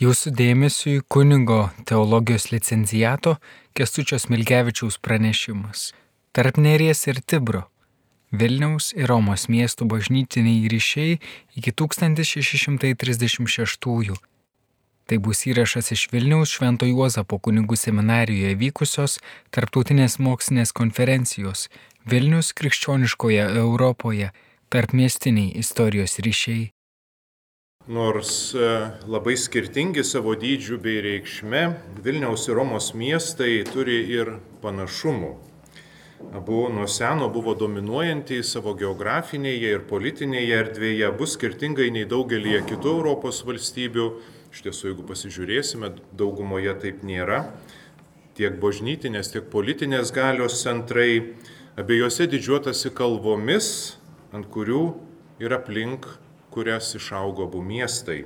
Jūsų dėmesiui kunigo teologijos licencijato Kestučios Milkevičiaus pranešimas. Tarp Neries ir Tibro. Vilniaus ir Romos miestų bažnytiniai ryšiai iki 1636. Tai bus įrašas iš Vilniaus Švento Juozapo kunigų seminarijoje vykusios tarptautinės mokslinės konferencijos Vilnius krikščioniškoje Europoje tarp miestiniai istorijos ryšiai. Nors labai skirtingi savo dydžiu bei reikšme, Vilniaus ir Romos miestai turi ir panašumų. Abu nuo seno buvo dominuojantys savo geografinėje ir politinėje erdvėje, bus skirtingai nei daugelie kitų Europos valstybių. Iš tiesų, jeigu pasižiūrėsime, daugumoje taip nėra. Tiek bažnytinės, tiek politinės galios centrai, abiejose didžiuotasi kalvomis, ant kurių ir aplink kurias išaugo abu miestai.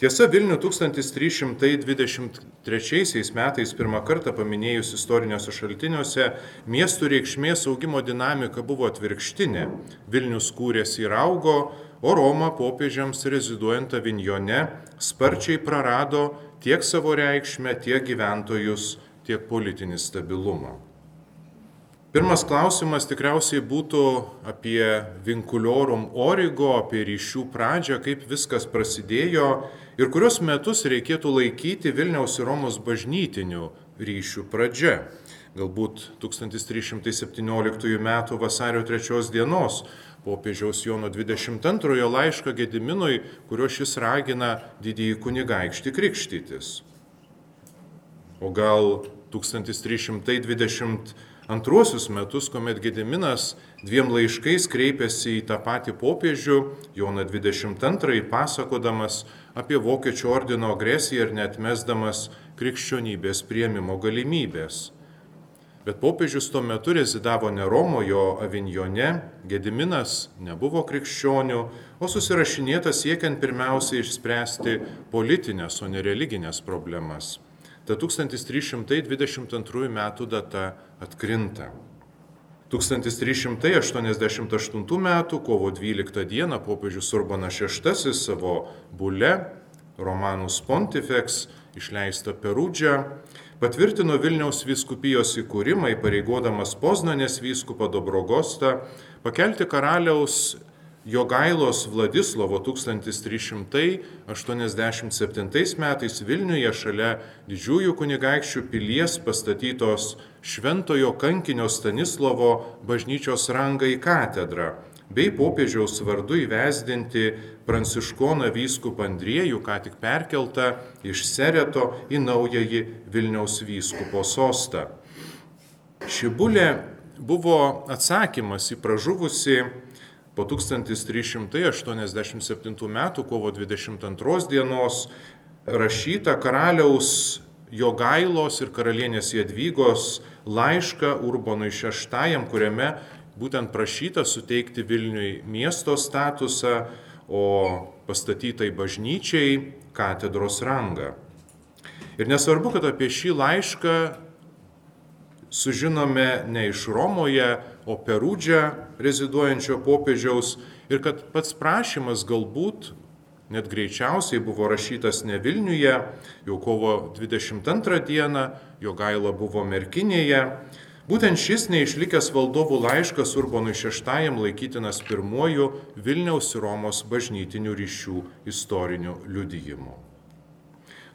Tiesa, Vilnių 1323 metais pirmą kartą paminėjus istoriniuose šaltiniuose, miestų reikšmės augimo dinamika buvo atvirkštinė. Vilnius kūrėsi ir augo, o Roma popiežiams reziduojant Avignone sparčiai prarado tiek savo reikšmę, tiek gyventojus, tiek politinį stabilumą. Pirmas klausimas tikriausiai būtų apie vinkuliorum origo, apie ryšių pradžią, kaip viskas prasidėjo ir kurios metus reikėtų laikyti Vilniaus ir Romos bažnytinių ryšių pradžia. Galbūt 1317 m. vasario 3 dienos popiežiaus Jono 22 laišką Gediminui, kuriuo šis ragina didįjį kunigaikštį krikštytis. O gal 1320 antruosius metus, kuomet Gediminas dviem laiškais kreipėsi į tą patį popiežių, Joną 22, pasakodamas apie Vokiečių ordino agresiją ir net mesdamas krikščionybės prieimimo galimybės. Bet popiežius tuo metu rezidavo ne Romojo Avignone, Gediminas nebuvo krikščionių, o susirašinėtas siekiant pirmiausiai išspręsti politinės, o ne religinės problemas. Ta 1322 metų data atkrinta. 1388 metų kovo 12 dieną popiežius Urbanas VI savo bule Romanus Pontifex išleista Perudžia patvirtino Vilniaus vyskupijos įkūrimą įpareigodamas Poznanės vyskupą Dobrogostą pakelti karaliaus Jogailos Vladislovo 1387 metais Vilniuje šalia didžiųjų kunigaikščių pilies pastatytos Šventojo kankinio Stanislovo bažnyčios rangą į katedrą, bei popiežiaus vardu įvesdinti pranciškoną vyskupą Andriejų, ką tik perkeltą iš Sereto į naująjį Vilniaus vyskupo sostą. Ši bulė buvo atsakymas į pražuvusi po 1387 m. kovo 22 dienos rašytą karaliaus Jogailos ir karalienės Jadvygos laišką Urbonui VI, kuriame būtent prašyta suteikti Vilniui miesto statusą, o pastatytai bažnyčiai katedros rangą. Ir nesvarbu, kad apie šį laišką sužinome ne iš Romoje, o Perūdžia reziduojančio popiežiaus ir kad pats prašymas galbūt net greičiausiai buvo rašytas ne Vilniuje, jau kovo 22 dieną, jo gaila buvo Merkinėje. Būtent šis neišlikęs valdovų laiškas Urbonui VI laikytinas pirmuoju Vilniaus ir Romos bažnytinių ryšių istoriniu liudijimu.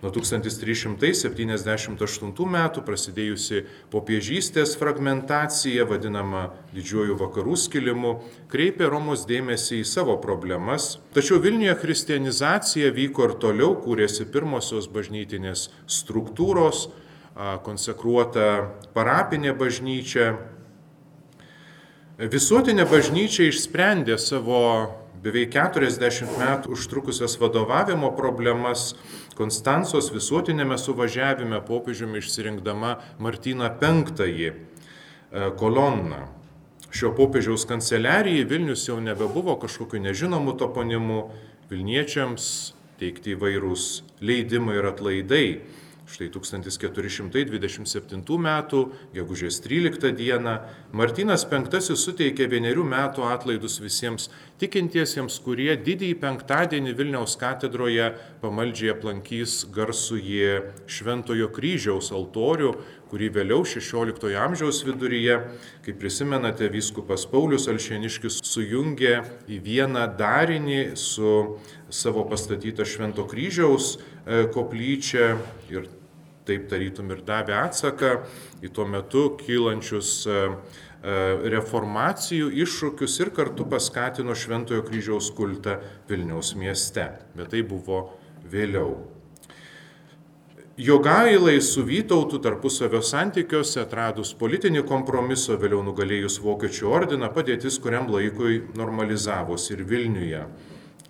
Nuo 1378 metų prasidėjusi popiežystės fragmentacija, vadinama didžiuoju vakarų skilimu, kreipė Romos dėmesį į savo problemas, tačiau Vilniuje kristianizacija vyko ir toliau, kūrėsi pirmosios bažnytinės struktūros, konsekruota parapinė bažnyčia. Visuotinė bažnyčia išsprendė savo beveik 40 metų užtrukusias vadovavimo problemas Konstancijos visuotinėme suvažiavime popiežiumi išsirinkdama Martyną V kolonną. Šio popiežiaus kanceliarijai Vilnius jau nebebuvo kažkokiu nežinomu toponimu, Vilniečiams teikti įvairūs leidimai ir atlaidai. Štai 1427 m. gegužės 13 d. Martinas V suteikė vienerių metų atlaidus visiems tikintiesiems, kurie didįjį penktadienį Vilniaus katedroje pamaldžiai aplankys garsųjį Šventojo kryžiaus altorių, kurį vėliau XVI amžiaus viduryje, kaip prisimenate, vyskupas Paulius Alšeniškis sujungė į vieną darinį su savo pastatyta Švento kryžiaus e, koplyčia ir taip tarytum ir davė atsaką į tuo metu kylančius e, e, reformacijų iššūkius ir kartu paskatino Šventojo kryžiaus kultą Vilniaus mieste. Bet tai buvo vėliau. Jogailai su Vytautu tarpusavio santykiuose atradus politinį kompromiso, vėliau nugalėjus Vokiečių ordiną, padėtis kuriam laikui normalizavosi ir Vilniuje.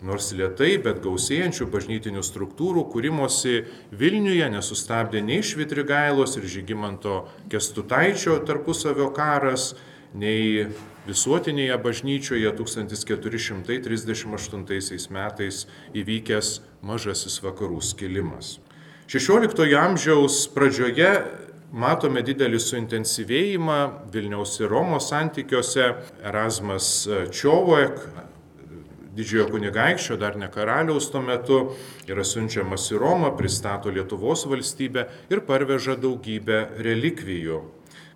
Nors lietai, bet gausėjančių bažnytinių struktūrų kūrimosi Vilniuje nesustabdė nei Švitrigailos ir Žygimanto Kestutaičio tarpusavio karas, nei visuotinėje bažnyčioje 1438 metais įvykęs mažasis vakarų skilimas. XVI amžiaus pradžioje matome didelį suintensyvėjimą Vilniaus ir Romos santykiuose. Erasmas Čiovojek, didžiojo kunigaikščio, dar ne karaliaus tuo metu, yra siunčiamas į Romą, pristato Lietuvos valstybę ir parveža daugybę relikvijų,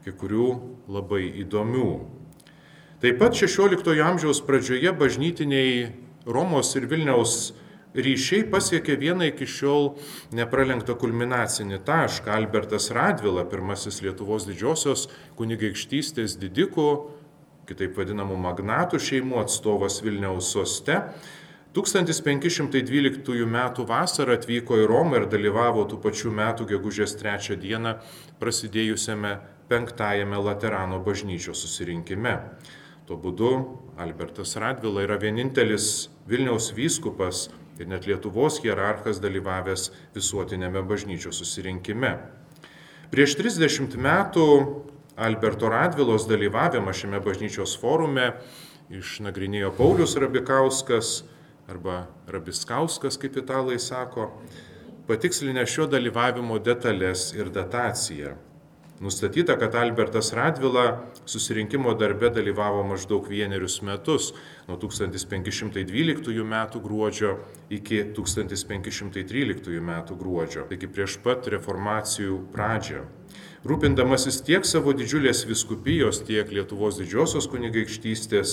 kai kurių labai įdomių. Taip pat XVI amžiaus pradžioje bažnytiniai Romos ir Vilniaus ryšiai pasiekė vieną iki šiol nepralenktą kulminacinį tašką. Albertas Radvila, pirmasis Lietuvos didžiosios kunigaikštystės didikų, kitaip vadinamų magnatų šeimų atstovas Vilniaus soste. 1512 m. vasarą atvyko į Romą ir dalyvavo tų pačių metų gegužės 3 dieną prasidėjusiame penktajame Laterano bažnyčios susirinkime. Tuo būdu Albertas Radvila yra vienintelis Vilniaus vyskupas ir net Lietuvos hierarchas dalyvavęs visuotinėme bažnyčios susirinkime. Prieš 30 metų Alberto Radvilos dalyvavimą šiame bažnyčios forume išnagrinėjo Paulius Rabikauskas arba Rabiskauskas, kaip italai sako, patikslinę šio dalyvavimo detalės ir dataciją. Nustatyta, kad Albertas Radvila susirinkimo darbe dalyvavo maždaug vienerius metus, nuo 1512 m. gruodžio iki 1513 m. gruodžio, taigi prieš pat reformacijų pradžią rūpindamasis tiek savo didžiulės viskupijos, tiek Lietuvos didžiosios kunigaikštystės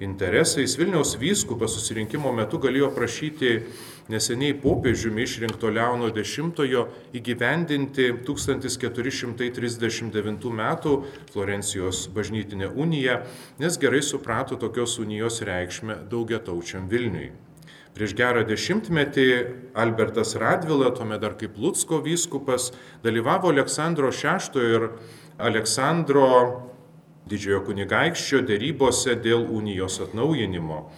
interesais, Vilniaus vyskupas susirinkimo metu galėjo prašyti neseniai popiežiumi išrinkto Leono X įgyvendinti 1439 m. Florencijos bažnytinę uniją, nes gerai suprato tokios unijos reikšmę daugiataučiam Vilniui. Prieš gerą dešimtmetį Albertas Radvila, tuomet dar kaip Lutsko vyskupas, dalyvavo Aleksandro VI ir Aleksandro didžiojo kunigaikščio dėrybose dėl unijos atnaujinimo.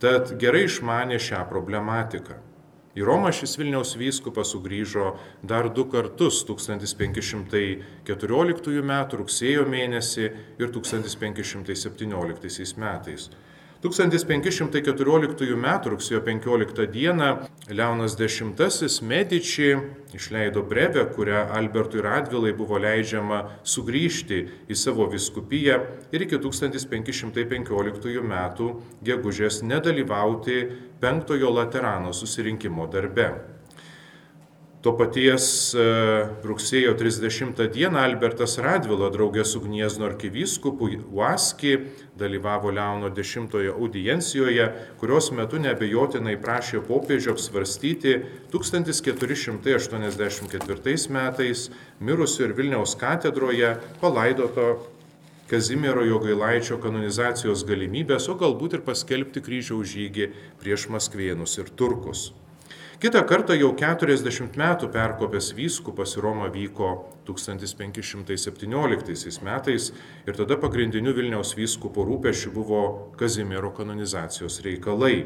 Tad gerai išmanė šią problematiką. Į Romą šis Vilniaus vyskupas sugrįžo dar du kartus - 1514 m. rugsėjo mėnesį ir 1517 metais. 1514 m. rugsėjo 15 d. Leonas X Medici išleido brevę, kurią Albertui Radvilai buvo leidžiama sugrįžti į savo viskupiją ir iki 1515 m. gegužės nedalyvauti penktojo Laterano susirinkimo darbe. To paties e, rugsėjo 30 dieną Albertas Radvilo draugė su Gniezno arkivyskupu Uaski dalyvavo Leono X audiencijoje, kurios metu nebejotinai prašė popiežio apsvarstyti 1484 metais mirusio ir Vilniaus katedroje palaidoto Kazimiero Jogailaičio kanonizacijos galimybės, o galbūt ir paskelbti kryžiaus žygį prieš Maskvėnus ir Turkus. Kita kartą jau 40 metų perkopęs vyskupas į Romą vyko 1517 metais ir tada pagrindiniu Vilniaus vyskupo rūpešiu buvo Kazimiero kanonizacijos reikalai.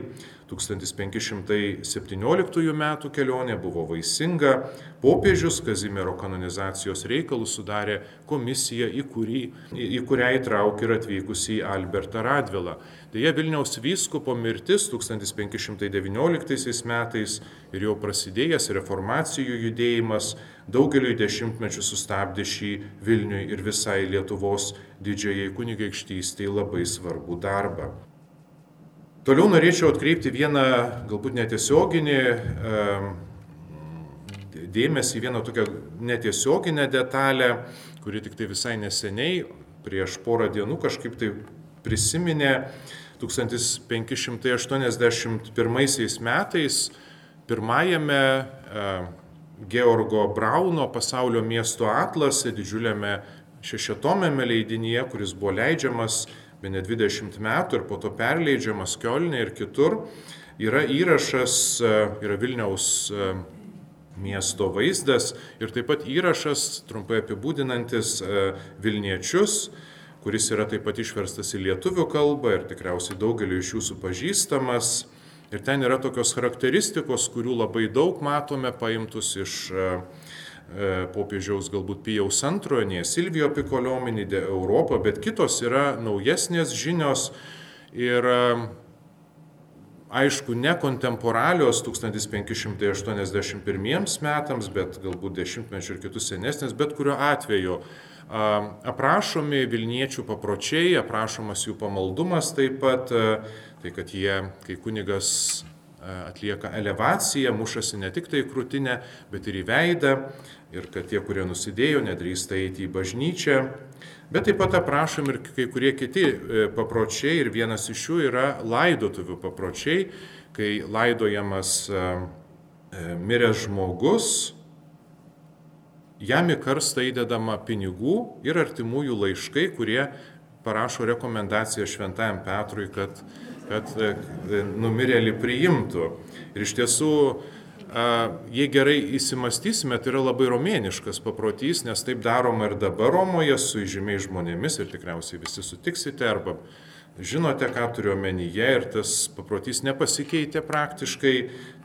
1517 metų kelionė buvo vaisinga, popiežius Kazimiero kanonizacijos reikalus sudarė komisiją, į, kurį, į kurią įtraukė ir atvykusi į Albertą Radvilą. Deja, Vilniaus vyskupo mirtis 1519 metais ir jau prasidėjęs reformacijų judėjimas daugeliu dešimtmečių sustabdė šį Vilniui ir visai Lietuvos didžiajai kunigaikštystėje labai svarbų darbą. Toliau norėčiau atkreipti vieną galbūt netiesioginį dėmesį, vieną tokią netiesioginę detalę, kuri tik tai visai neseniai, prieš porą dienų kažkaip tai prisiminė 1581 metais pirmajame Georgo Brauno pasaulio miesto atlase, didžiuliame šešiatomėme leidinyje, kuris buvo leidžiamas be ne 20 metų ir po to perleidžiamas Kielne ir kitur, yra įrašas, yra Vilniaus miesto vaizdas ir taip pat įrašas, trumpai apibūdinantis Vilniečius, kuris yra taip pat išverstas į lietuvių kalbą ir tikriausiai daugeliu iš jūsų pažįstamas. Ir ten yra tokios charakteristikos, kurių labai daug matome paimtus iš e, e, popiežiaus galbūt Pijaus antrojo, ne Silvijo Pikoliominį, de Europą, bet kitos yra naujesnės žinios ir e, aišku, ne kontemporalios 1581 metams, bet galbūt dešimtmečių ir kitus senesnės, bet kuriuo atveju aprašomi Vilniečių papročiai, aprašomas jų pamaldumas taip pat, tai kad jie, kai kunigas atlieka elevaciją, mušasi ne tik tai krūtinę, bet ir į veidą, ir kad tie, kurie nusidėjo, nedrįsta eiti į bažnyčią. Bet taip pat aprašom ir kai kurie kiti e, papročiai ir vienas iš jų yra laidotuvių papročiai, kai laidojamas miręs žmogus, jam į karstą įdedama pinigų ir artimųjų laiškai, kurie parašo rekomendaciją šventajam Petrui, kad, kad e, numirėlį priimtų. Ir iš tiesų, jei gerai įsimastysime, tai yra labai romėniškas paprotys, nes taip daroma ir dabar Romoje su įžymiai žmonėmis ir tikriausiai visi sutiksite arba žinote, ką turiu omenyje ir tas paprotys nepasikeitė praktiškai.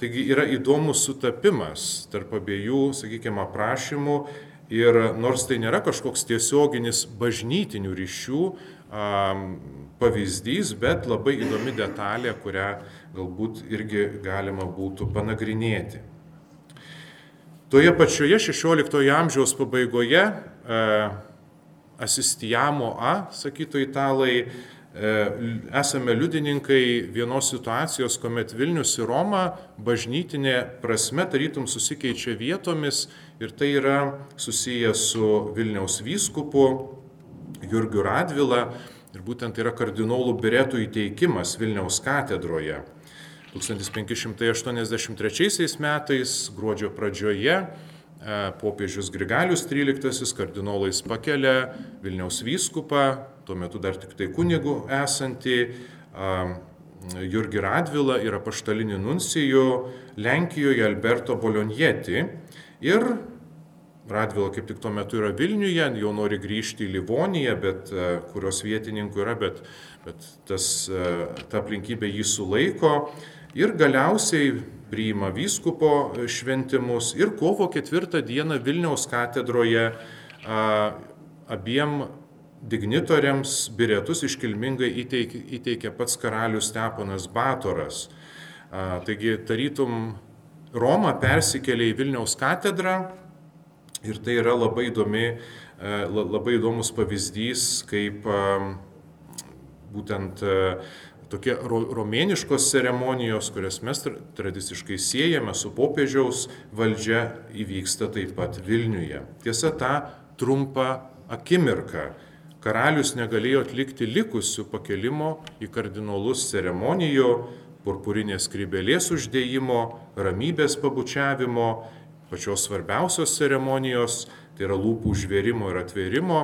Taigi yra įdomus sutapimas tarp abiejų, sakykime, aprašymų ir nors tai nėra kažkoks tiesioginis bažnytinių ryšių pavyzdys, bet labai įdomi detalė, kurią galbūt irgi galima būtų panagrinėti. Toje pačioje 16 amžiaus pabaigoje asistijamo A, sakytų italai, E, esame liudininkai vienos situacijos, kuomet Vilnius ir Roma bažnytinė prasme tarytum susikeičia vietomis ir tai yra susijęs su Vilniaus vyskupu Jurgiu Radvila ir būtent yra kardinolų biretų įteikimas Vilniaus katedroje. 1583 metais gruodžio pradžioje e, popiežius Grigalius XIII kardinolais pakelia Vilniaus vyskupą tuo metu dar tik tai kunigų esantį Jurgi Radvila ir apaštalinį nuncijų Lenkijoje Alberto Bolonjeti. Ir Radvila kaip tik tuo metu yra Vilniuje, jau nori grįžti į Livoniją, bet, kurios vietininkų yra, bet, bet tas, ta aplinkybė jį sulaiko. Ir galiausiai priima vyskupo šventimus ir kovo ketvirtą dieną Vilniaus katedroje abiem dignitoriams biretus iškilmingai įteikė, įteikė pats karalius Steponas Batoras. A, taigi tarytum Roma persikėlė į Vilniaus katedrą ir tai yra labai, įdomi, e, labai įdomus pavyzdys, kaip būtent e, tokie romėniškos ceremonijos, kurias mes tradiciškai siejame su popiežiaus valdžia, įvyksta taip pat Vilniuje. Tiesa, tą trumpą akimirką karalius negalėjo atlikti likusių pakelimo į kardinolus ceremonijų, purpurinės krybelės uždėjimo, ramybės pabučiavimo, pačios svarbiausios ceremonijos, tai yra lūpų užvėrimo ir atvėrimo,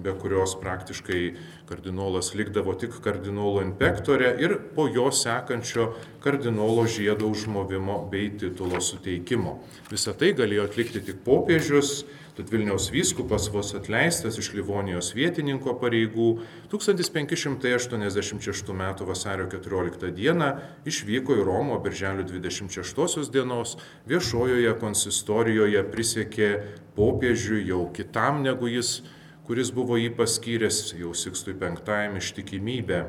be kurios praktiškai kardinolas likdavo tik kardinolo inpektorė ir po jo sekančio kardinolo žiedo užmovimo bei titulo suteikimo. Visą tai galėjo atlikti tik popiežius, Tad Vilniaus vyskupas vos atleistas iš Livonijos vietininko pareigų 1586 m. vasario 14 d. išvyko į Romą birželio 26 dienos viešojoje konsistorijoje prisiekė popiežiui jau kitam negu jis, kuris buvo jį paskyręs jau Sikstui V ištikimybę.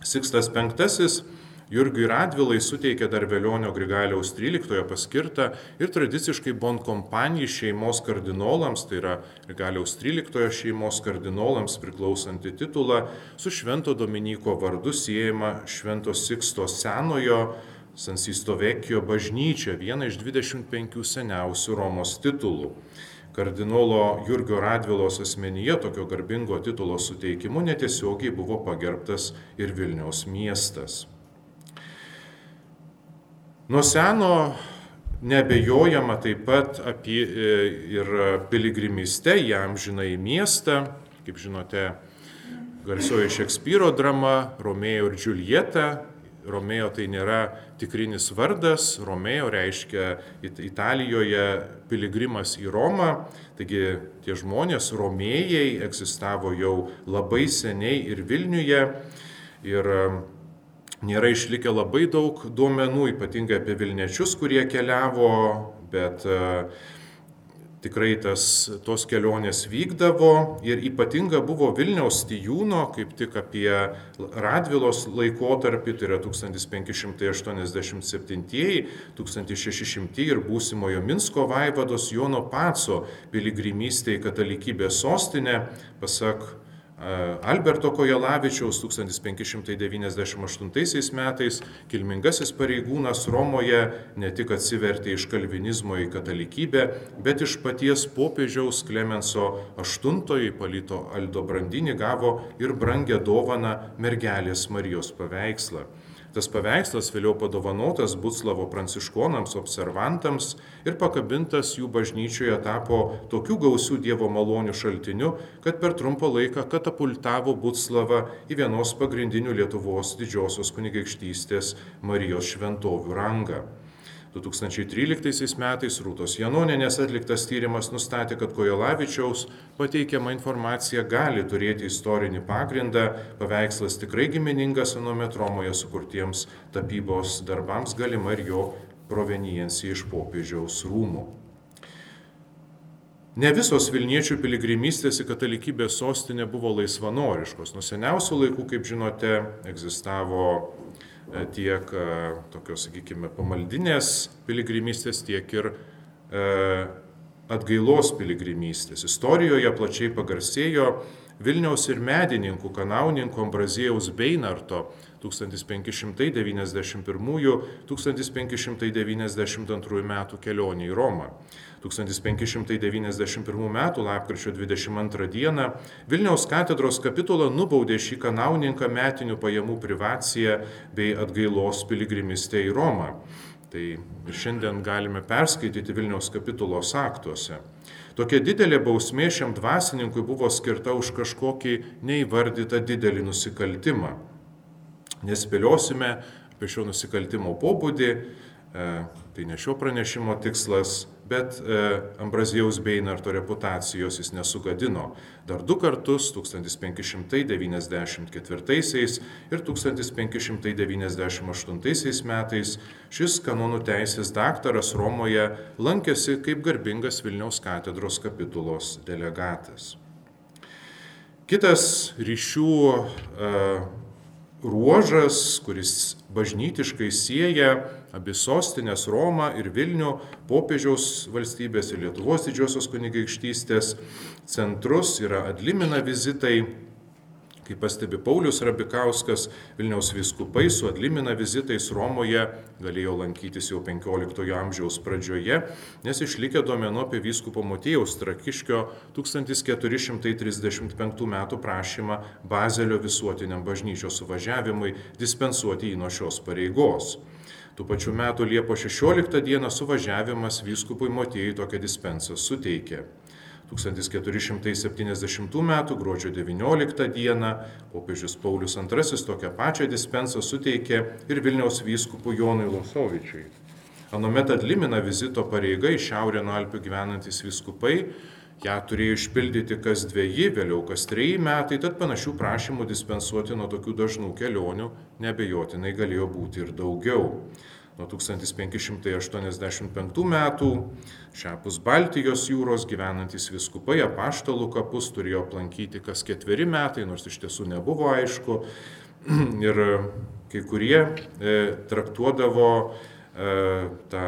Sikstas V Jurgiui Radvilai suteikė dar Velionio Grigaliaus 13 paskirtą ir tradiciškai bon kompanijai šeimos kardinolams, tai yra Grigaliaus 13 šeimos kardinolams priklausantį titulą, su Švento Dominyko vardu siejama Švento Siksto senojo Sansisto Vekio bažnyčia, viena iš 25 seniausių Romos titulų. Kardinolo Jurgio Radvilos asmenyje tokio garbingo titulo suteikimu netiesiogiai buvo pagerbtas ir Vilniaus miestas. Nuo seno nebejojama taip pat apie e, ir piligrimystę į amžinai miestą. Kaip žinote, garsioji Šekspyro drama Romeo ir Džiuljeta. Romeo tai nėra tikrinis vardas, Romeo reiškia Italijoje piligrimas į Romą, taigi tie žmonės, romėjai, egzistavo jau labai seniai ir Vilniuje. Ir nėra išlikę labai daug duomenų, ypatingai apie Vilniečius, kurie keliavo, bet uh, tikrai tas, tos kelionės vykdavo ir ypatinga buvo Vilniaus Tijūno, kaip tik apie Radvilos laikotarpį, tai yra 1587-1600 ir būsimojo Minsko vaivados Jono Paco piligrimystė į katalikybės sostinę, pasak Alberto Kojalavičiaus 1598 metais kilmingasis pareigūnas Romoje ne tik atsivertė iš kalvinizmo į katalikybę, bet iš paties popiežiaus Klemenso VIII palito Aldo Brandinį gavo ir brangę dovaną mergelės Marijos paveikslą. Tas paveikslas vėliau padovanotas Butslavo pranciškonams, observantams ir pakabintas jų bažnyčioje tapo tokių gausių Dievo malonių šaltiniu, kad per trumpą laiką katapultavo Butslavą į vienos pagrindinių Lietuvos didžiosios kunigaikštystės Marijos šventovių rangą. 2013 metais Rūtos Janoninės atliktas tyrimas nustatė, kad Kojolavičiaus pateikiama informacija gali turėti istorinį pagrindą, paveikslas tikrai giminingas anuomet Romoje sukurtiems tapybos darbams galima ir jo proveniencija iš popiežiaus rūmų. Ne visos Vilniečių piligrimystės į katalikybės sostinę buvo laisvanoriškos. Nuo seniausių laikų, kaip žinote, egzistavo tiek e, tokios, sakykime, pamaldinės piligrimystės, tiek ir e, atgailos piligrimystės. Istorijoje plačiai pagarsėjo Vilniaus ir medininkų kanauninkų Ambraziejaus Beinarto 1591-1592 metų kelionė į Romą. 1591 m. lapkričio 22 d. Vilniaus katedros kapitula nubaudė šį kanauninką metinių pajamų privaciją bei atgailos piligrimistę į Romą. Tai ir šiandien galime perskaityti Vilniaus kapitulos aktuose. Tokia didelė bausmė šiam dvasininkui buvo skirta už kažkokį neįvardytą didelį nusikaltimą. Nespėliosime apie šio nusikaltimo pobūdį, e, tai ne šio pranešimo tikslas, bet e, Ambrazijaus Beinarto reputacijos jis nesugadino. Dar du kartus 1594 ir 1598 metais šis kanonų teisės daktaras Romoje lankėsi kaip garbingas Vilniaus katedros kapitulos delegatas. Kitas ryšių uh, ruožas, kuris bažnytiškai sieja abi sostinės Romą ir Vilnių, popiežiaus valstybės ir Lietuvos didžiosios kunigaikštystės centrus yra atlimina vizitai Kaip pastebi Paulius Rabikauskas, Vilniaus viskupai su atlimina vizitais Romoje galėjo lankytis jau 15 amžiaus pradžioje, nes išlikę duomenų apie vyskupo Motėjaus Trakiškio 1435 m. prašymą Bazelio visuotiniam bažnyčios suvažiavimui dispensuoti jį nuo šios pareigos. Tų pačių metų Liepo 16 dieną suvažiavimas vyskupui Motėjai tokią dispensą suteikė. 1470 m. gruodžio 19 d. popiežius Paulius II tokią pačią dispensą suteikė ir Vilniaus vyskupų Jonui Losovičiui. Anomet atlimina vizito pareiga į Šiaurę nuo Alpių gyvenantis vyskupai, ją turėjo išpildyti kas dviejį, vėliau kas treji metai, tad panašių prašymų dispensuoti nuo tokių dažnų kelionių nebejotinai galėjo būti ir daugiau. Nuo 1585 metų šiapus Baltijos jūros gyvenantis viskupai apaštalų kapus turėjo aplankyti kas ketveri metai, nors iš tiesų nebuvo aišku, ir kai kurie traktuodavo tą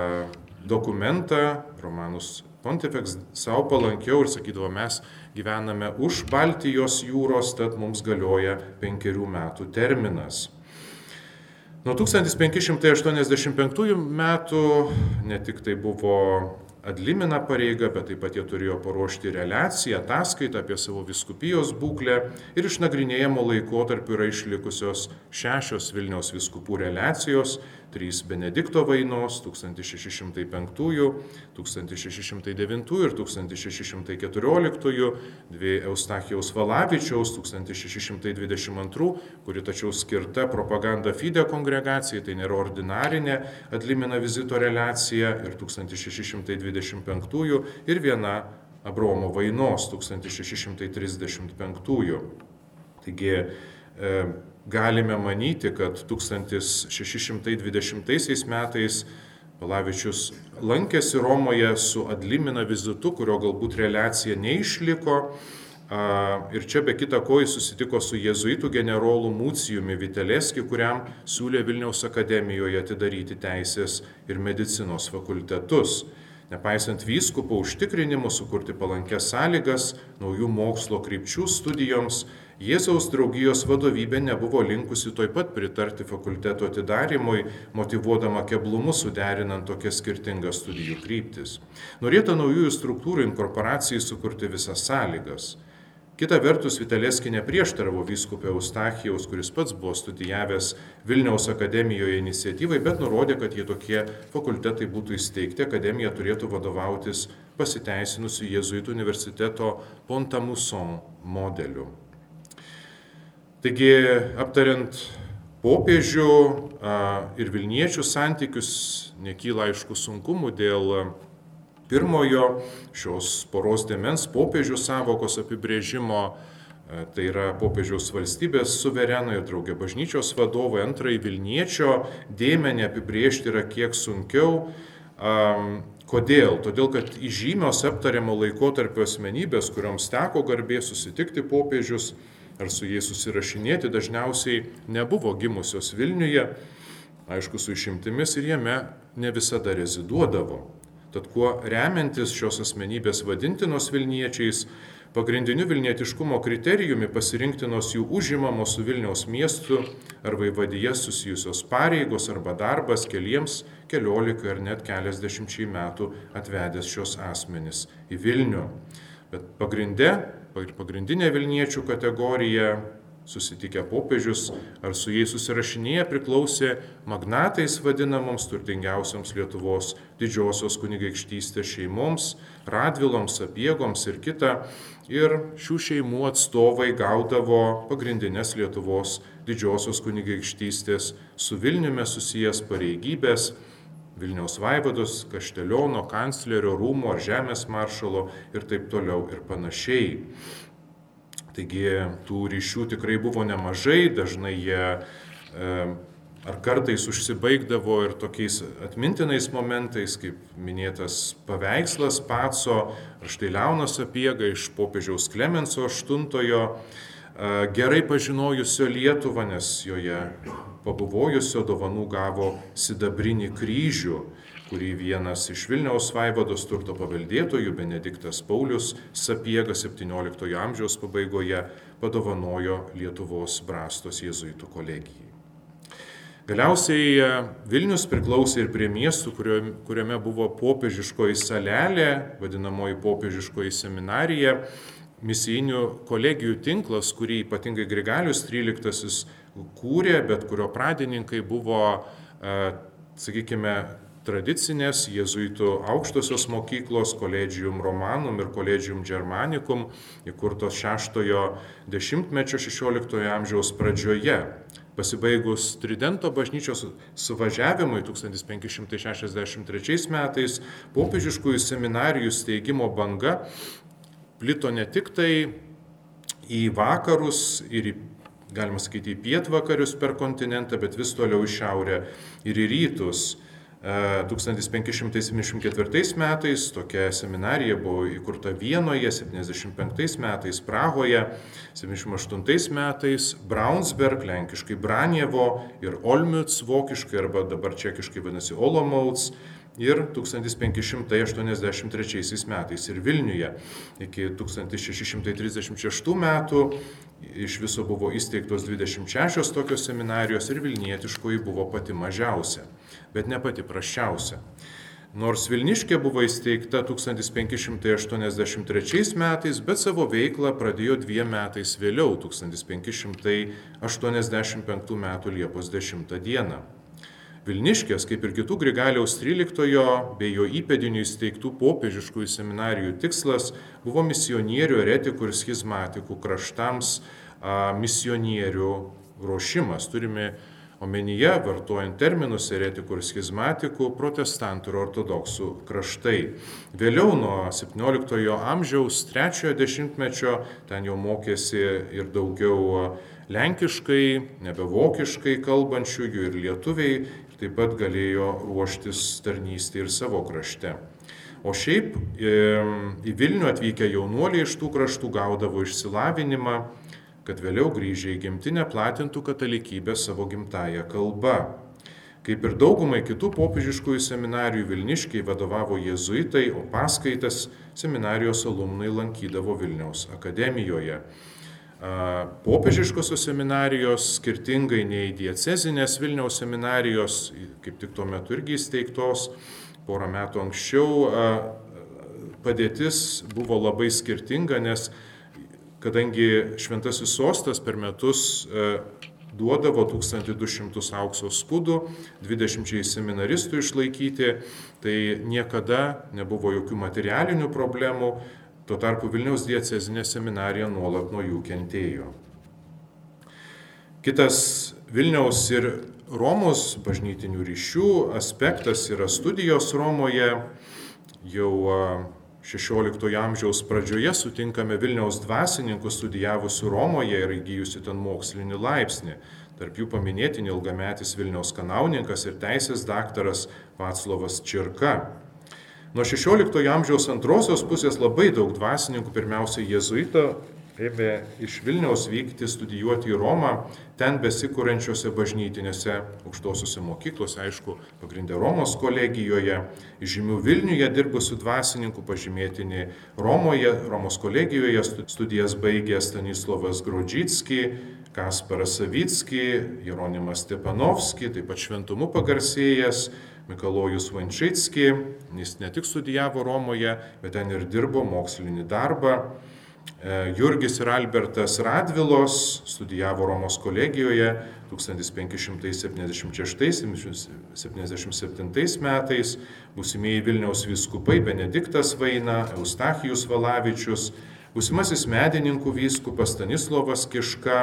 dokumentą, Romanus Pontifex, savo palankiau ir sakydavo, mes gyvename už Baltijos jūros, tad mums galioja penkerių metų terminas. Nuo 1585 metų ne tik tai buvo adlimina pareiga, bet taip pat jie turėjo paruošti reliaciją, ataskaitą apie savo viskupijos būklę ir išnagrinėjimo laikotarpiu yra išlikusios šešios Vilniaus viskupų reliacijos, trys Benedikto vainos 1605, 1609 ir 1614, dvi Eustachijaus Valavičiaus 1622, kuri tačiau skirta propaganda FIDE kongregacijai, tai nėra ordinarinė adlimina vizito reliacija ir 1620 1625 ir viena Abromo vainos 1635. Taigi e, galime manyti, kad 1620 metais Palavičius lankėsi Romoje su Adlimina vizitu, kurio galbūt reliacija neišliko. Ir čia be kita ko jis susitiko su jėzuitų generolu Mūcijumi Viteleski, kuriam siūlė Vilniaus akademijoje atidaryti teisės ir medicinos fakultetus nepaisant vyskupo užtikrinimų sukurti palankės sąlygas naujų mokslo krypčių studijoms, Jėzaus draugijos vadovybė nebuvo linkusi toj pat pritarti fakulteto atidarimui, motivuodama keblumus suderinant tokias skirtingas studijų kryptis. Norėta naujųjų struktūrų inkorporacijai sukurti visas sąlygas. Kita vertus, Vitaleski neprieštaravo vyskupė Eustachijaus, kuris pats buvo studijavęs Vilniaus akademijoje iniciatyvai, bet nurodė, kad jei tokie fakultetai būtų įsteigti, akademija turėtų vadovautis pasiteisinusiu Jėzuitų universiteto Pontamuson modeliu. Taigi, aptariant popiežių ir Vilniečių santykius, nekyla aišku sunkumų dėl pirmojo šios poros demens popiežių savokos apibrėžimo, tai yra popiežiaus valstybės suvereno ir draugė bažnyčios vadovai, antrai Vilniečio dėmenį apibrėžti yra kiek sunkiau. Kodėl? Todėl, kad įžymios aptariamo laikotarpio asmenybės, kuriuoms teko garbė susitikti popiežius ar su jais susirašinėti, dažniausiai nebuvo gimusios Vilniuje, aišku, su išimtimis ir jame ne visada reziduodavo. Tad kuo remiantis šios asmenybės vadintinos Vilniečiais, pagrindiniu Vilnietiškumo kriterijumi pasirinktinos jų užimamos su Vilniaus miestu ar vaivadyje susijusios pareigos arba darbas keliems, keliolika ar net keliasdešimčiai metų atvedęs šios asmenis į Vilnių. Bet pagrindė, pagrindinė Vilniečių kategorija susitikę popiežius ar su jais susirašinėję priklausė magnatais vadinamoms turtingiausioms Lietuvos didžiosios kunigaikštystės šeimoms, radviloms, apiegoms ir kita. Ir šių šeimų atstovai gaudavo pagrindinės Lietuvos didžiosios kunigaikštystės su Vilniumi susijęs pareigybės. Vilniaus vaivados, Kašteliono, kanclerio rūmų ar žemės maršalo ir taip toliau ir panašiai. Taigi tų ryšių tikrai buvo nemažai, dažnai jie e, ar kartais užsibaigdavo ir tokiais atmintinais momentais, kaip minėtas paveikslas Paco, ar štai Leonas Apiega iš popiežiaus Klemenso VIII, e, gerai pažinojusio Lietuvą, nes joje pabuvojusio dovanų gavo sidabrinį kryžių kurį vienas iš Vilniaus vaivados turto paveldėtojų Benediktas Paulius Sapiega 17 amžiaus pabaigoje padovanojo Lietuvos brastos jėzuitų kolegijai. Galiausiai e, Vilnius priklausė ir prie miestų, kuriame buvo popiežiškoji salelė, vadinamoji popiežiškoji seminarija, misijinių kolegijų tinklas, kurį ypatingai Grigalius XIII kūrė, bet kurio pradininkai buvo, e, sakykime, tradicinės jėzuitų aukštosios mokyklos Collegium Romanum ir Collegium Germanicum, įkurtos 6-ojo dešimtmečio 16-ojo amžiaus pradžioje. Pasibaigus Tridento bažnyčios suvažiavimui 1563 metais, popiežiškųjų seminarijų steigimo banga plito ne tik tai į vakarus ir į galima sakyti, į pietvakarius per kontinentą, bet vis toliau į šiaurę ir į rytus. 1574 metais tokia seminarija buvo įkurta Vienoje, 75 metais Prahoje, 78 metais Braunsberg, lenkiškai Branievo ir Olmütz, vokiškai arba dabar čekiškai vadinasi Olomouts ir 1583 metais ir Vilniuje. Iki 1636 metų iš viso buvo įsteigtos 26 tokios seminarijos ir Vilnietiškoji buvo pati mažiausia, bet ne pati praščiausia. Nors Vilniškė buvo įsteigta 1583 metais, bet savo veiklą pradėjo dviem metais vėliau, 1585 m. Liepos 10 d. Vilniškės, kaip ir kitų Grigaliaus 13 bei jo įpėdinių įsteigtų popiežiškųjų seminarijų tikslas buvo misionierių, eretikų ir schizmatikų kraštams a, misionierių ruošimas. Turime omenyje, vartojant terminus eretikų ir schizmatikų, protestantų ir ortodoksų kraštai. Vėliau nuo 17 amžiaus, 3 dešimtmečio, ten jau mokėsi ir daugiau lenkiškai, nebe vokiškai kalbančiųjų ir lietuviai taip pat galėjo ruoštis tarnystė ir savo krašte. O šiaip į Vilnių atvykę jaunuoliai iš tų kraštų gaudavo išsilavinimą, kad vėliau grįžę į gimtinę platintų katalikybę savo gimtają kalbą. Kaip ir daugumai kitų popiežiškųjų seminarijų Vilniškiai vadovavo jėzuitai, o paskaitas seminarijos alumnai lankydavo Vilniaus akademijoje. Popiežiškosios seminarijos, skirtingai nei diecezinės Vilniaus seminarijos, kaip tik tuo metu irgi įsteigtos, porą metų anksčiau, padėtis buvo labai skirtinga, nes kadangi Šventasis sostas per metus duodavo 1200 aukso skudų, 20 seminaristų išlaikyti, tai niekada nebuvo jokių materialinių problemų, Tuo tarpu Vilniaus diecezinė seminarija nuolat nuo jų kentėjo. Kitas Vilniaus ir Romos bažnytinių ryšių aspektas yra studijos Romoje. Jau 16 amžiaus pradžioje sutinkame Vilniaus dvasininkų studijavusių Romoje ir įgyjusių ten mokslinį laipsnį. Tarp jų paminėtini ilgametis Vilniaus kanauninkas ir teisės daktaras Vaclovas Čirka. Nuo 16 amžiaus antrosios pusės labai daug dvasininkų, pirmiausia jėzuito, ėmė iš Vilniaus vykti studijuoti į Romą, ten besikūrenčiose bažnytinėse aukštosiuose mokyklose, aišku, pagrindė Romos kolegijoje, žymių Vilniuje dirbusių dvasininkų pažymėtini Romoje, Romos kolegijoje studijas baigė Stanislavas Grodžitski, Kasparas Savitski, Jeronimas Stepanovski, taip pat šventumu pagarsėjęs Mikalojus Vančitski, jis ne tik studijavo Romoje, bet ten ir dirbo mokslinį darbą. E, Jurgis ir Albertas Radvilos studijavo Romos kolegijoje 1576-77 metais, būsimieji Vilniaus viskupai Benediktas Vaina, Eustachijus Valavičius, būsimasis medininkų vyskupas Stanislovas Kiška,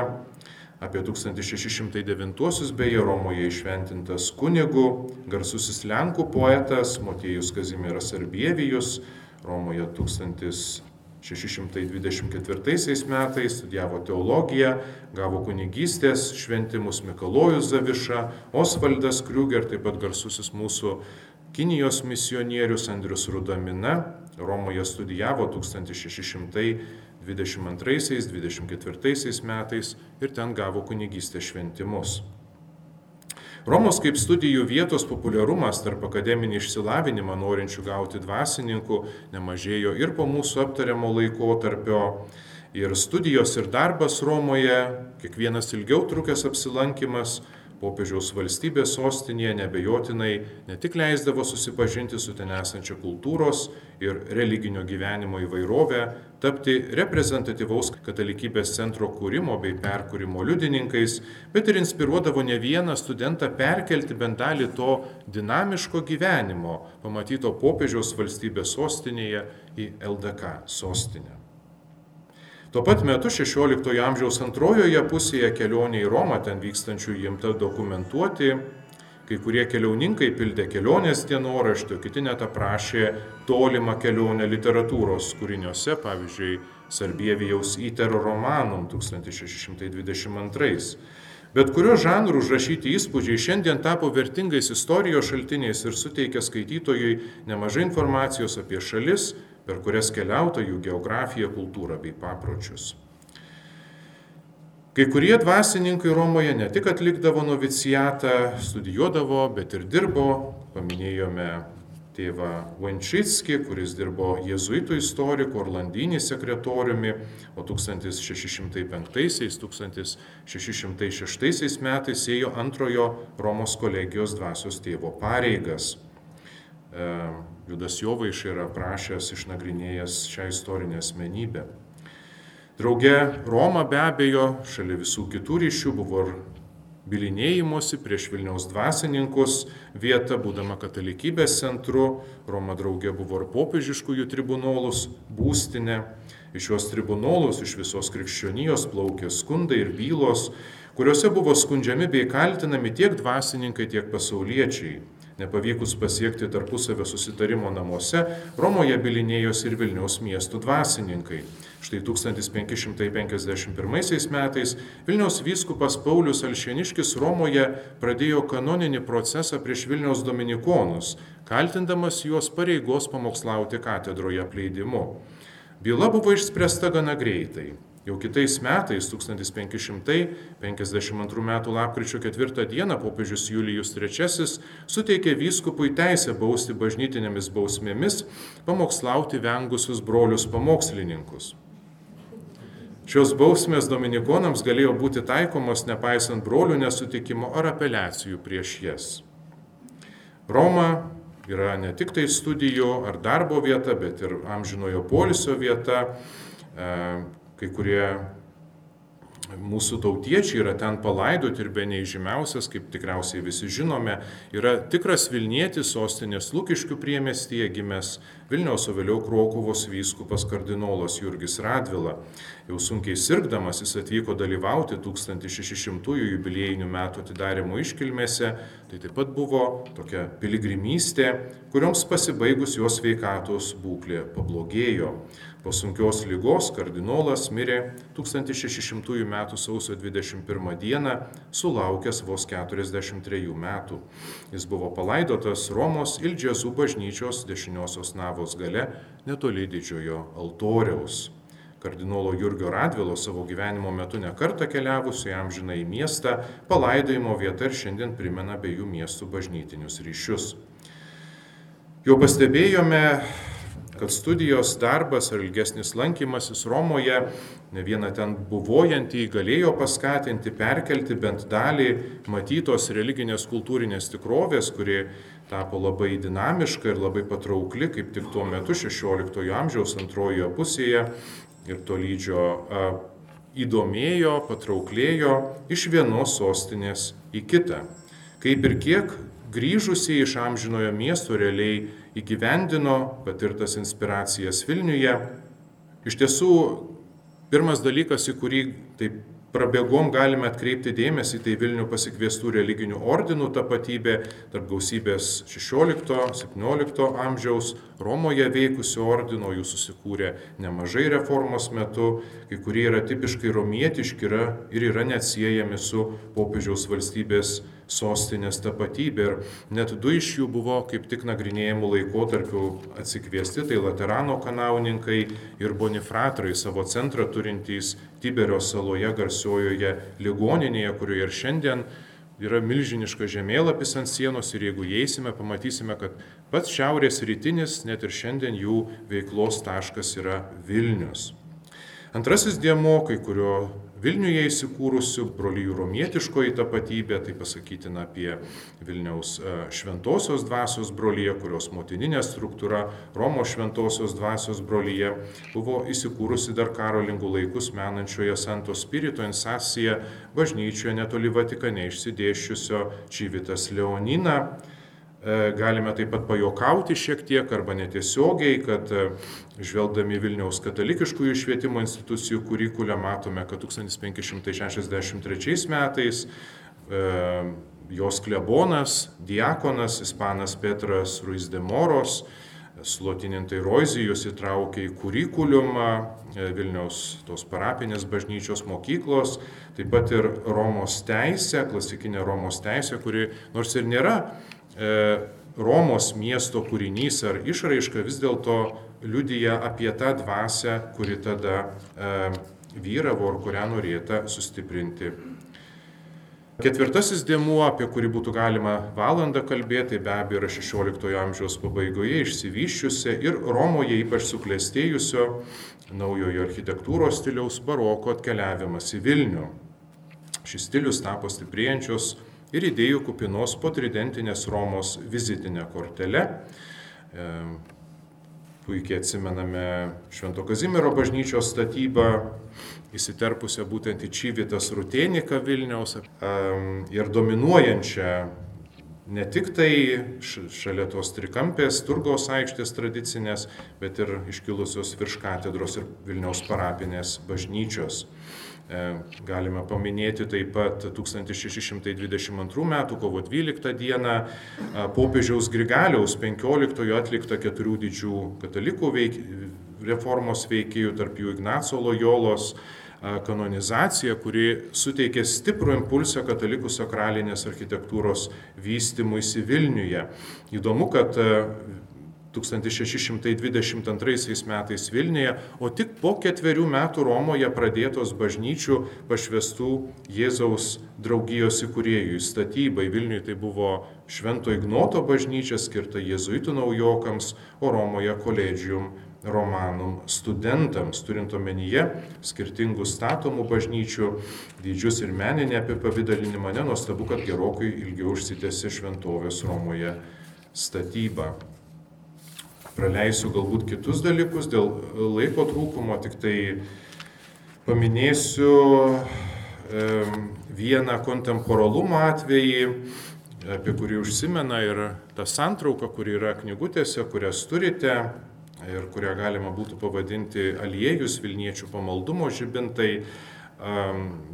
apie 1609-uosius beje Romoje išventintas kunigu, garsusis Lenkų poetas Motiejus Kazimieras Arbievijus, Romoje 1624 metais studijavo teologiją, gavo kunigystės šventimus Mikalojus Zaviša, Osvaldas Kriuger, taip pat garsusis mūsų Kinijos misionierius Andrius Rudamina, Romoje studijavo 1600 22-24 metais ir ten gavo kunigystės šventimus. Romos kaip studijų vietos populiarumas tarp akademinį išsilavinimą norinčių gauti dvasininkų nemažėjo ir po mūsų aptariamo laiko tarpio. Ir studijos ir darbas Romoje, kiekvienas ilgiau trukęs apsilankimas, popiežiaus valstybės sostinėje nebejotinai ne tik leisdavo susipažinti su ten esančia kultūros ir religinio gyvenimo įvairovę, tapti reprezentatyvaus katalikybės centro kūrimo bei perkūrimo liudininkais, bet ir inspiruodavo ne vieną studentą perkelti bent dalį to dinamiško gyvenimo, pamatyto popiežiaus valstybės sostinėje į LDK sostinę. Tuo pat metu 16 amžiaus antrojoje pusėje kelionė į Romą ten vykstančių imta dokumentuoti, kai kurie keliauninkai pildė kelionės dienoraštį, kiti net aprašė tolimą kelionę literatūros kūriniuose, pavyzdžiui, Sarbievijaus įtero romanum 1622. Bet kurio žanrų užrašyti įspūdžiai šiandien tapo vertingais istorijos šaltiniais ir suteikia skaitytojui nemažai informacijos apie šalis, per kurias keliauta jų geografiją, kultūrą bei papročius. Kai kurie dvasininkai Romoje ne tik atlikdavo novicijatą, studijuodavo, bet ir dirbo. Paminėjome tėvą Vančitskį, kuris dirbo jėzuitų istoriku, Orlandinį sekretoriumi, o 1605-1606 metais ėjo antrojo Romos kolegijos dvasios tėvo pareigas. Judas Jovaiš yra prašęs išnagrinėjęs šią istorinę asmenybę. Drauge Roma be abejo, šalia visų kitų ryšių buvo ir bilinėjimuose prieš Vilniaus dvasininkus vieta, būdama katalikybės centru, Roma draugė buvo ir popiežiškųjų tribunolus, būstinė. Iš šios tribunolus, iš visos krikščionijos plaukė skundai ir bylos, kuriuose buvo skundžiami bei kaltinami tiek dvasininkai, tiek pasauliečiai. Nepavykus pasiekti tarpusavio susitarimo namuose, Romoje bilinėjosi ir Vilniaus miestų dvasininkai. Štai 1551 metais Vilniaus vyskupas Paulius Alšeniškis Romoje pradėjo kanoninį procesą prieš Vilniaus dominikonus, kaltindamas juos pareigos pamokslauti katedroje apleidimu. Byla buvo išspręsta gana greitai. Jau kitais metais, 1552 m. lapkričio 4 d. popiežius Julijus III suteikė vyskupui teisę bausti bažnytinėmis bausmėmis pamokslauti vengusius brolius pamokslininkus. Šios bausmės dominikonams galėjo būti taikomos nepaisant brolių nesutikimo ar apeliacijų prieš jas. Roma yra ne tik tai studijų ar darbo vieta, bet ir amžinojo polisio vieta e, kai kurie mūsų tautiečiai yra ten palaidoti ir be neįžymiausias, kaip tikriausiai visi žinome, yra tikras Vilnietis sostinės Lukiškių priemestyje gimęs Vilniaus, o vėliau Krokuvos vyskupas kardinolas Jurgis Radvila. Jau sunkiai sirgdamas jis atvyko dalyvauti 1600-ųjų jubiliejinių metų atidarimo iškilmėse, tai taip pat buvo tokia piligrimystė, kurioms pasibaigus jos veikatos būklė pablogėjo. Po sunkios lygos kardinolas mirė 1600 m. sausio 21 d. sulaukęs vos 43 metų. Jis buvo palaidotas Romos Ildžiasų bažnyčios dešiniosios navos gale netoli didžiojo altoriaus. Kardinolo Jurgio Radvilo savo gyvenimo metu nekarta keliavusio į amžiną į miestą, palaidojimo vieta ir šiandien primena abiejų miestų bažnytinius ryšius. Jau pastebėjome kad studijos darbas ar ilgesnis lankymasis Romoje, ne vieną ten buvojantį, galėjo paskatinti, perkelti bent dalį matytos religinės kultūrinės tikrovės, kuri tapo labai dinamiška ir labai patraukli, kaip tik tuo metu 16 amžiaus antrojoje pusėje ir tolydžio įdomėjo, patrauklėjo iš vienos sostinės į kitą. Kaip ir kiek grįžusiai iš amžinojo miesto realiai įgyvendino patirtas inspiracijas Vilniuje. Iš tiesų, pirmas dalykas, į kurį taip prabėgom galime atkreipti dėmesį, tai Vilnių pasikviestų religinių ordinų tapatybė tarp gausybės 16-17 amžiaus Romoje veikusių ordino, jų susikūrė nemažai reformos metu, kai kurie yra tipiškai romietiški yra, ir yra neatsiejami su popiežiaus valstybės sostinės tapatybė. Ir net du iš jų buvo kaip tik nagrinėjimų laikotarpiu atsikviesti, tai Laterano kanauninkai ir Bonifratrai savo centrą turintys Tiberio saloje garsiojoje ligoninėje, kurioje ir šiandien yra milžiniškas žemėlapis ant sienos ir jeigu įeisime, pamatysime, kad pats šiaurės rytinis, net ir šiandien jų veiklos taškas yra Vilnius. Antrasis dėmo, kai kurio Vilniuje įsikūrusių brolyjų romietiškoji tapatybė, tai pasakytina apie Vilniaus e, šventosios dvasios brolyje, kurios motininė struktūra Romos šventosios dvasios brolyje buvo įsikūrusi dar karolingų laikus menančioje Santo Spirito insasija bažnyčioje netoli Vatikane išsidėščiusio Čivitas Leonina galime taip pat pajokauti šiek tiek arba netiesiogiai, kad e, žvelgdami Vilniaus katalikiškųjų švietimo institucijų kurikulę matome, kad 1563 metais e, jos klebonas, diakonas, ispanas Petras Ruiz de Moros, Slotinintai Roizijus įtraukė į kurikuliumą e, Vilniaus tos parapinės bažnyčios mokyklos, taip pat ir Romos teisė, klasikinė Romos teisė, kuri nors ir nėra e, Romos miesto kūrinys ar išraiška, vis dėlto liudyja apie tą dvasę, kuri tada e, vyravo ir kurią norėta sustiprinti Ketvirtasis dėmuo, apie kurį būtų galima valandą kalbėti, be abejo yra XVI amžiaus pabaigoje išsivyščiusi ir Romoje ypač suklestėjusio naujojo architektūros stiliaus baroko atkeliavimas į Vilnių. Šis stilius tapo stiprėjančios ir idėjų kupinos potridentinės Romos vizitinė kortelė. E, puikiai atsimename Švento Kazimiero bažnyčios statybą, įsiterpusią būtent į Čyvitas Rutėniką Vilniaus ir dominuojančią ne tik tai šalia tos trikampės, Turgaus aikštės tradicinės, bet ir iškilusios virš katedros ir Vilniaus parapinės bažnyčios. E, galime paminėti taip pat 1622 m. kovo 12 d. popiežiaus Grigaliaus 15 atliktą keturių didžių katalikų veik, reformos veikėjų, tarp jų Ignaco Lojolos, kanonizacija, kuri suteikė stiprų impulsą katalikų sakralinės architektūros vystimuisi Vilniuje. Įdomu, kad 1622 metais Vilniuje, o tik po ketverių metų Romoje pradėtos bažnyčių pašvestų Jėzaus draugijos įkūrėjų statybai. Vilniuje tai buvo Švento Ignoto bažnyčia skirta jėzuitų naujokams, o Romoje koledžium romanum studentams, turint omenyje skirtingų statomų bažnyčių dydžius ir meninę apipavydalinimą, nenuostabu, kad gerokai ilgiau užsitęsė šventovės Romoje statyba. Praleisiu galbūt kitus dalykus dėl laiko trūkumo, tik tai paminėsiu e, vieną kontemporalumo atvejį, apie kurį užsimena ir ta santrauka, kuri yra knygutėse, kurias turite ir kurią galima būtų pavadinti aliejus Vilniečių pamaldumo žibintai.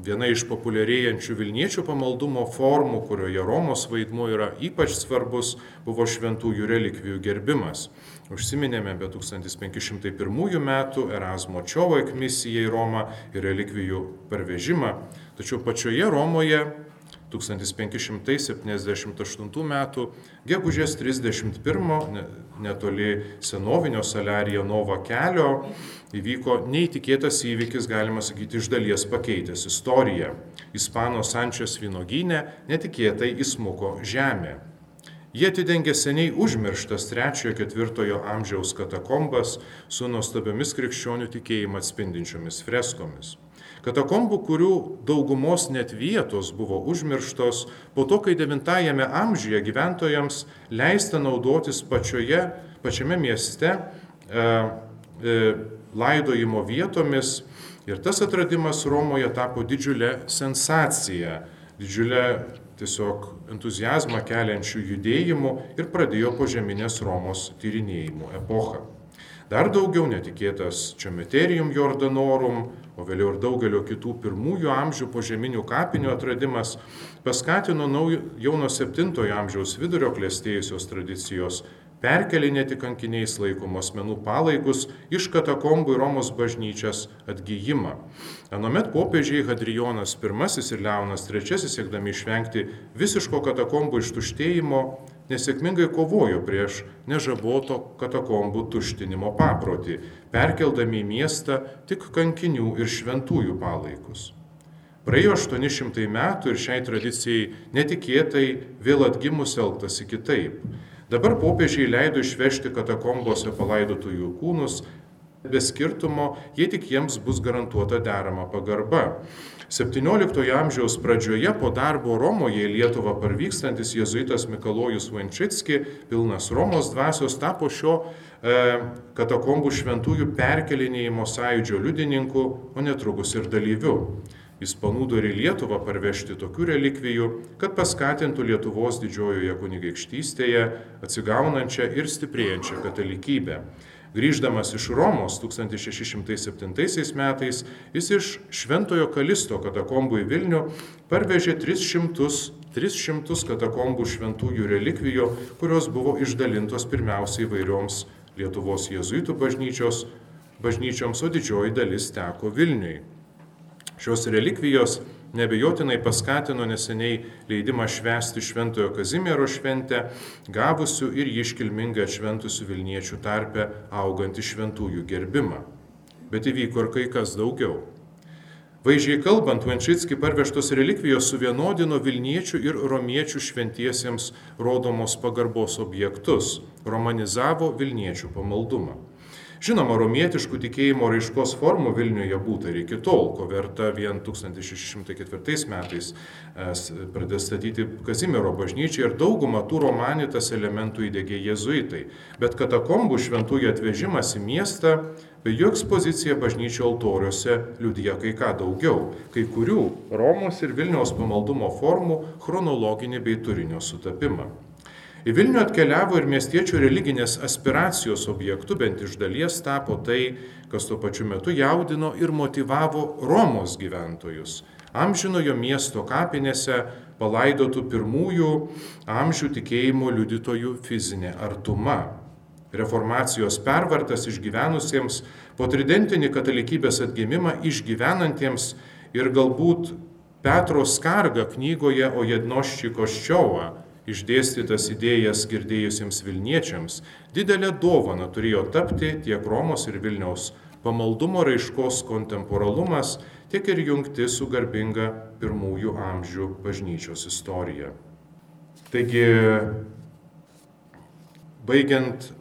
Viena iš populiarėjančių Vilniečių pamaldumo formų, kurioje Romos vaidmuo yra ypač svarbus, buvo šventųjų relikvijų gerbimas. Užsiminėme apie 1501 metų Erasmo Čiovak misiją į Romą ir relikvijų parvežimą, tačiau pačioje Romoje 1578 m. gegužės 31 netoli senovinio Salarijo Nova kelio įvyko neįtikėtas įvykis, galima sakyti, iš dalies pakeitęs istoriją. Ispano Sančios vynogynė netikėtai įsmuko žemė. Jie atidengė seniai užmirštas 3-4 amžiaus katakombas su nuostabiomis krikščionių tikėjimą atspindinčiomis freskomis. Katakombų, kurių daugumos net vietos buvo užmirštos, po to, kai 9-ame amžiuje gyventojams leista naudotis pačioje, pačiame mieste e, e, laidojimo vietomis. Ir tas atradimas Romoje tapo didžiulė sensacija, didžiulė tiesiog entuzijazmą keliančių judėjimų ir pradėjo požeminės Romos tyrinėjimų epochą. Dar daugiau netikėtas Čiometerium Jordanorum, o vėliau ir daugelio kitų pirmųjų amžių požeminių kapinių atradimas paskatino naujo, jau nuo 7 amžiaus vidurio klėstėjusios tradicijos perkelinėti kankiniais laikomos menų palaikus iš katakombų į Romos bažnyčias atgyjimą. Anomet popiežiai Hadrijonas I ir Leonas III siekdami išvengti visiško katakombų ištuštėjimo nesėkmingai kovojo prieš nežaboto katakombų tuštinimo paprotį, perkeldami į miestą tik kankinių ir šventųjų palaikus. Praėjo 800 metų ir šiai tradicijai netikėtai vėl atgimus elgtasi kitaip. Dabar popiežiai leido išvežti katakombose palaidotųjų kūnus, be skirtumo, jei tik jiems bus garantuota derama pagarba. 17 amžiaus pradžioje po darbo Romoje į Lietuvą parvykstantis jėzuitas Mikalojus Vančitski, pilnas Romos dvasios, tapo šio e, katakombų šventųjų perkelinėjimo sąjūdžio liudininku, o netrukus ir dalyviu. Jis panūdo ir į Lietuvą parvežti tokių relikvijų, kad paskatintų Lietuvos didžiojoje kunigaikštystėje atsigaunančią ir stiprėjančią katalikybę. Grįždamas iš Romos 1607 metais, jis iš Šventojo Kalisto katakombų į Vilnių parvežė 300, 300 katakombų šventųjų relikvijų, kurios buvo išdalintos pirmiausiai įvairioms Lietuvos jėzuitų bažnyčios, bažnyčioms, o didžioji dalis teko Vilniui. Šios relikvijos nebejotinai paskatino neseniai leidimą švęsti Šventojo Kazimiero šventę, gavusių ir jį iškilmingai atšventusių Vilniečių tarpe augantį šventųjų gerbimą. Bet įvyko ir kai kas daugiau. Vaizdžiai kalbant, Vančitski parvežtos relikvijos suvienodino Vilniečių ir Romiečių šventiesiems rodomos pagarbos objektus, romanizavo Vilniečių pamaldumą. Žinoma, romietiškų tikėjimo raiškos formų Vilniuje būta ir iki tol, ko verta vien 1604 metais pradėjo statyti Kazimiero bažnyčią ir daugumą tų romanitas elementų įdėgė jėzuitai. Bet katakombų šventųjų atvežimas į miestą bei jų ekspozicija bažnyčio altoriuose liudija kai ką daugiau, kai kurių Romos ir Vilniaus pamaldumo formų chronologinį bei turinio sutapimą. Į Vilnių atkeliavo ir miestiečių religinės aspiracijos objektu, bent iš dalies tapo tai, kas tuo pačiu metu jaudino ir motivavo Romos gyventojus. Amžinojo miesto kapinėse palaidotų pirmųjų amžių tikėjimo liudytojų fizinė artuma. Reformacijos pervartas išgyvenusiems, po tridentinį katalikybės atgimimą išgyvenantiems ir galbūt Petro Skarga knygoje O Jednošči Koščiova išdėstytas idėjas girdėjusiems Vilniečiams, didelė dovana turėjo tapti tiek Romos ir Vilniaus pamaldumo raiškos kontemporalumas, tiek ir jungti su garbinga pirmųjų amžių bažnyčios istorija. Taigi, baigiant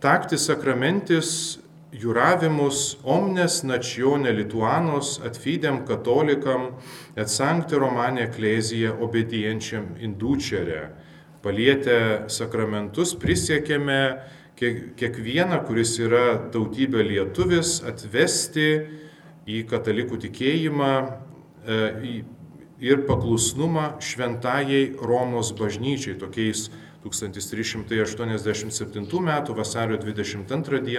takti sakramentis, juravimus omnes nacione lituanos atfidem katolikam et sancte romane ecclesia obedienčiam inducere palietę sakramentus prisiekėme kiekvieną, kuris yra tautybė lietuvis, atvesti į katalikų tikėjimą e, ir paklusnumą šventajai Romos bažnyčiai, tokiais 1387 m. vasario 22 d.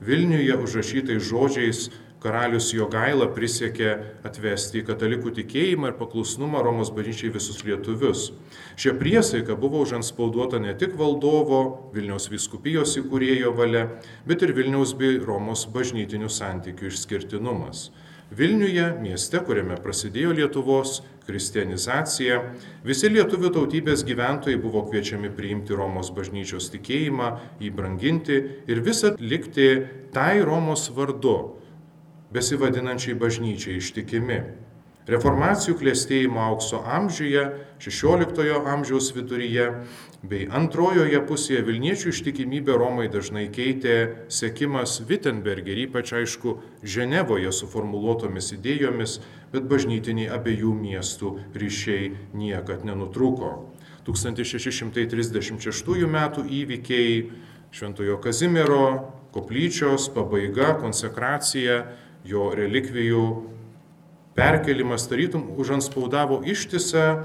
Vilniuje užrašytais žodžiais karalius Jogaila prisiekė atvesti į katalikų tikėjimą ir paklusnumą Romos bažnyčiai visus lietuvius. Šia priesaika buvo užanspauduota ne tik valdovo Vilniaus viskupijos įkūrėjo valia, bet ir Vilniaus bei Romos bažnytinių santykių išskirtinumas. Vilniuje, mieste, kuriame prasidėjo Lietuvos kristianizacija, visi lietuvių tautybės gyventojai buvo kviečiami priimti Romos bažnyčios tikėjimą, jį branginti ir visat likti tai Romos vardu, besivadinančiai bažnyčiai ištikimi. Reformacijų klėstėjimo aukso amžiuje, XVI amžiaus viduryje bei antrojoje pusėje Vilniečių ištikimybę Romai dažnai keitė sekimas Wittenberg ir ypač aišku Ženevoje suformuluotomis idėjomis, bet bažnytiniai abiejų miestų ryšiai niekad nenutruko. 1636 m. įvykiai Šventojo Kazimiero koplyčios pabaiga, konsekracija jo relikvijų perkelimas tarytum užanspaudavo ištisą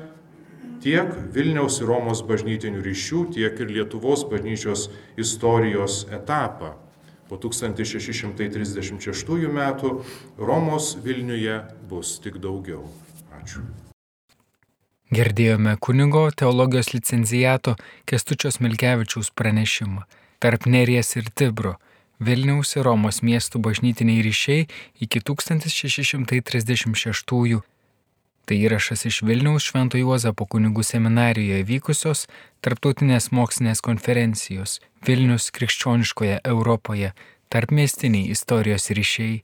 tiek Vilniaus ir Romos bažnytinių ryšių, tiek ir Lietuvos bažnyčios istorijos etapą. Po 1636 metų Romos Vilniuje bus tik daugiau. Ačiū. Girdėjome kunigo teologijos licencijato Kestučios Milkevičiaus pranešimą tarp Neries ir Tibro Vilniaus ir Romos miestų bažnytiniai ryšiai iki 1636-ųjų. Tai įrašas iš Vilniaus Švento Juozapo kunigų seminarijoje vykusios tarptautinės mokslinės konferencijos Vilnius krikščioniškoje Europoje tarp miestiniai istorijos ryšiai